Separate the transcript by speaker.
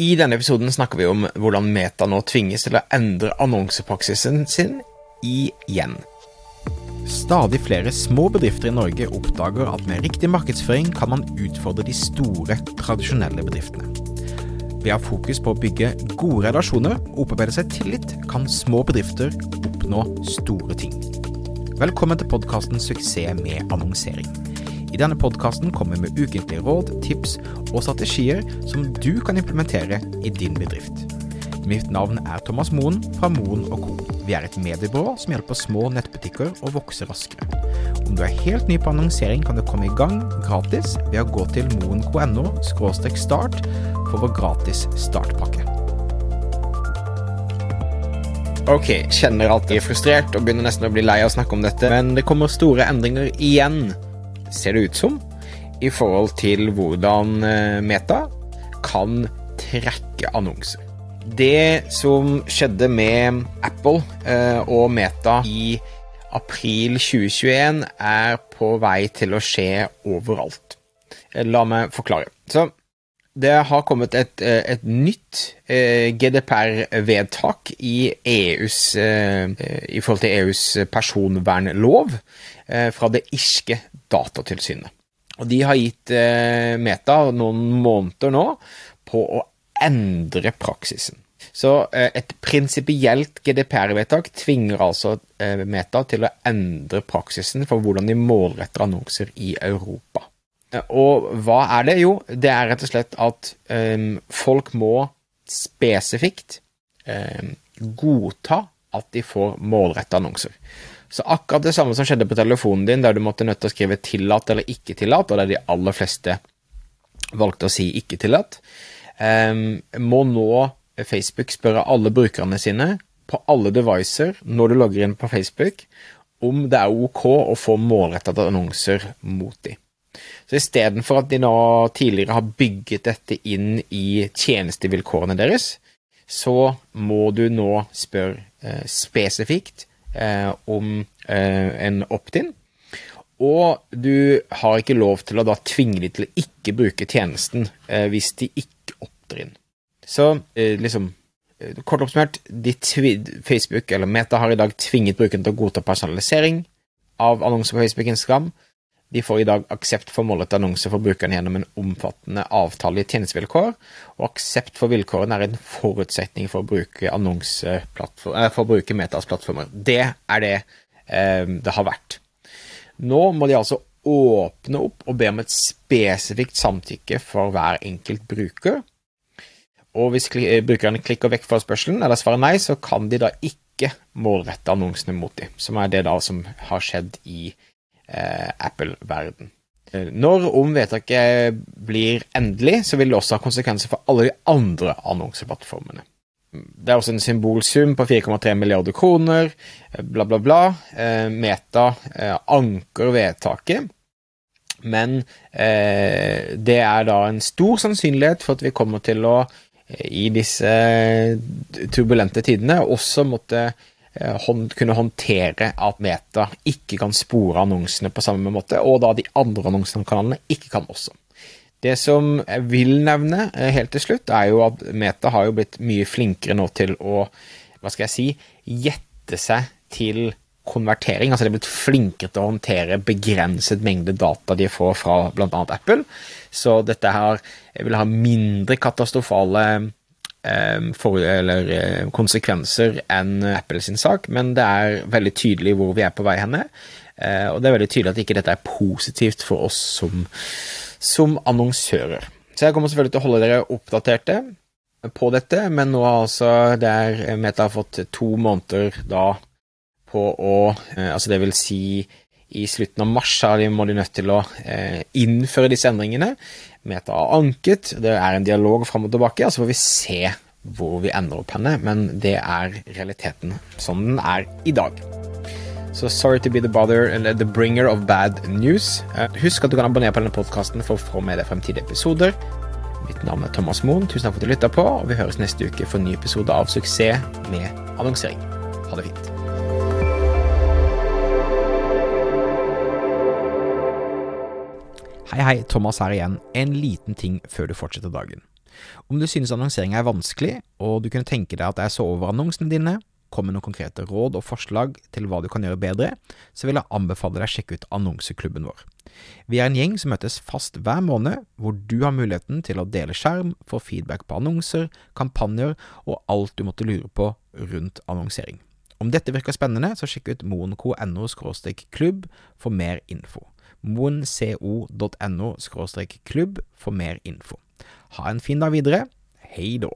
Speaker 1: I denne episoden snakker vi om hvordan Meta nå tvinges til å endre annonsepraksisen sin igjen.
Speaker 2: Stadig flere små bedrifter i Norge oppdager at med riktig markedsføring kan man utfordre de store, tradisjonelle bedriftene. Ved å ha fokus på å bygge gode relasjoner og opparbeide seg tillit, kan små bedrifter oppnå store ting. Velkommen til podkasten 'Suksess med annonsering'. I denne podkasten kommer vi med ukentlige råd, tips og strategier som du kan implementere i din bedrift. Mitt navn er Thomas Moen fra Moen Co. Vi er et mediebyrå som hjelper små nettbutikker å vokse raskere. Om du er helt ny på annonsering, kan du komme i gang gratis ved å gå til moen.no start for vår gratis startpakke.
Speaker 1: Ok, kjenner at jeg er frustrert og begynner nesten å bli lei av å snakke om dette, men det kommer store endringer igjen ser det ut som, i forhold til hvordan eh, Meta kan trekke annonser. Det som skjedde med Apple eh, og Meta i april 2021, er på vei til å skje overalt. Eh, la meg forklare. Så det har kommet et, et nytt GDPR-vedtak i, i forhold til EUs personvernlov fra det irske Datatilsynet. Og de har gitt eh, Meta noen måneder nå på å endre praksisen. Så eh, et prinsipielt GDPR-vedtak tvinger altså eh, Meta til å endre praksisen for hvordan de målretter annonser i Europa. Og hva er det? Jo, det er rett og slett at um, folk må spesifikt um, godta at de får målretta annonser. Så akkurat det samme som skjedde på telefonen din, der du måtte nødt til å skrive 'tillatt' eller 'ikke tillatt', og der de aller fleste valgte å si 'ikke tillatt', um, må nå Facebook spørre alle brukerne sine på alle devicer når du logger inn på Facebook, om det er ok å få målrettede annonser mot dem. Så istedenfor at de nå tidligere har bygget dette inn i tjenestevilkårene deres, så må du nå spørre eh, spesifikt eh, om eh, en opt-in. Og du har ikke lov til å da tvinge de til å ikke bruke tjenesten eh, hvis de ikke opptrer inn. Så eh, liksom eh, Kort oppsummert, Facebook eller Meta har i dag tvinget brukeren til å godta personalisering av annonser på Facebook Instagram. De får i dag aksept for målet annonse for brukerne gjennom en omfattende avtale i tjenestevilkår, og aksept for vilkårene er en forutsetning for å bruke, eh, for å bruke Metas plattformer. Det er det eh, det har vært. Nå må de altså åpne opp og be om et spesifikt samtykke for hver enkelt bruker. Og hvis brukerne klikker vekk forespørselen eller svarer nei, så kan de da ikke målrette annonsene mot dem, som er det da som har skjedd i Eh, Apple-verden. Eh, når om vedtaket blir endelig, så vil det også ha konsekvenser for alle de andre annonseplattformene. Det er også en symbolsum på 4,3 milliarder kroner, eh, bla, bla, bla. Meta anker vedtaket, men det er da en stor sannsynlighet for at vi kommer til å, i disse turbulente tidene, også måtte Eh, kunne håndtere at Meta ikke kan spore annonsene på samme måte, og da de andre annonsekanalene ikke kan også. Det som jeg vil nevne eh, helt til slutt, er jo at Meta har jo blitt mye flinkere nå til å hva skal jeg si, gjette seg til konvertering. Altså de er blitt flinkere til å håndtere begrenset mengde data de får fra bl.a. Apple. Så dette her vil ha mindre katastrofale for, eller, eh, konsekvenser enn Apple sin sak, men det er veldig tydelig hvor vi er på vei henne. Eh, og det er veldig tydelig at ikke dette er positivt for oss som, som annonsører. Så jeg kommer selvfølgelig til å holde dere oppdaterte på dette, men nå har altså der Meta har fått to måneder da på å eh, Altså det vil si i slutten av mars må de nødt til å innføre disse endringene. Meta har anket, det er en dialog fram og tilbake, og så får vi se hvor vi ender opp henne, men det er realiteten som den er i dag. Så sorry to be the bother, eller the bringer of bad news. Eh, husk at du kan abonnere på denne podkasten for å få med deg fremtidige episoder. Mitt navn er Thomas Moen, tusen takk for at du lytta på, og vi høres neste uke for en ny episode av Suksess med annonsering. Ha det fint.
Speaker 2: Hei, hei, Thomas her igjen. En liten ting før du fortsetter dagen. Om du synes annonsering er vanskelig, og du kunne tenke deg at jeg så over annonsene dine, kom med noen konkrete råd og forslag til hva du kan gjøre bedre, så vil jeg anbefale deg å sjekke ut annonseklubben vår. Vi er en gjeng som møtes fast hver måned, hvor du har muligheten til å dele skjerm, få feedback på annonser, kampanjer og alt du måtte lure på rundt annonsering. Om dette virker spennende, så sjekk ut moenco.no klubb for mer info. moenco.no klubb for mer info. Ha en fin dag videre. Hei då.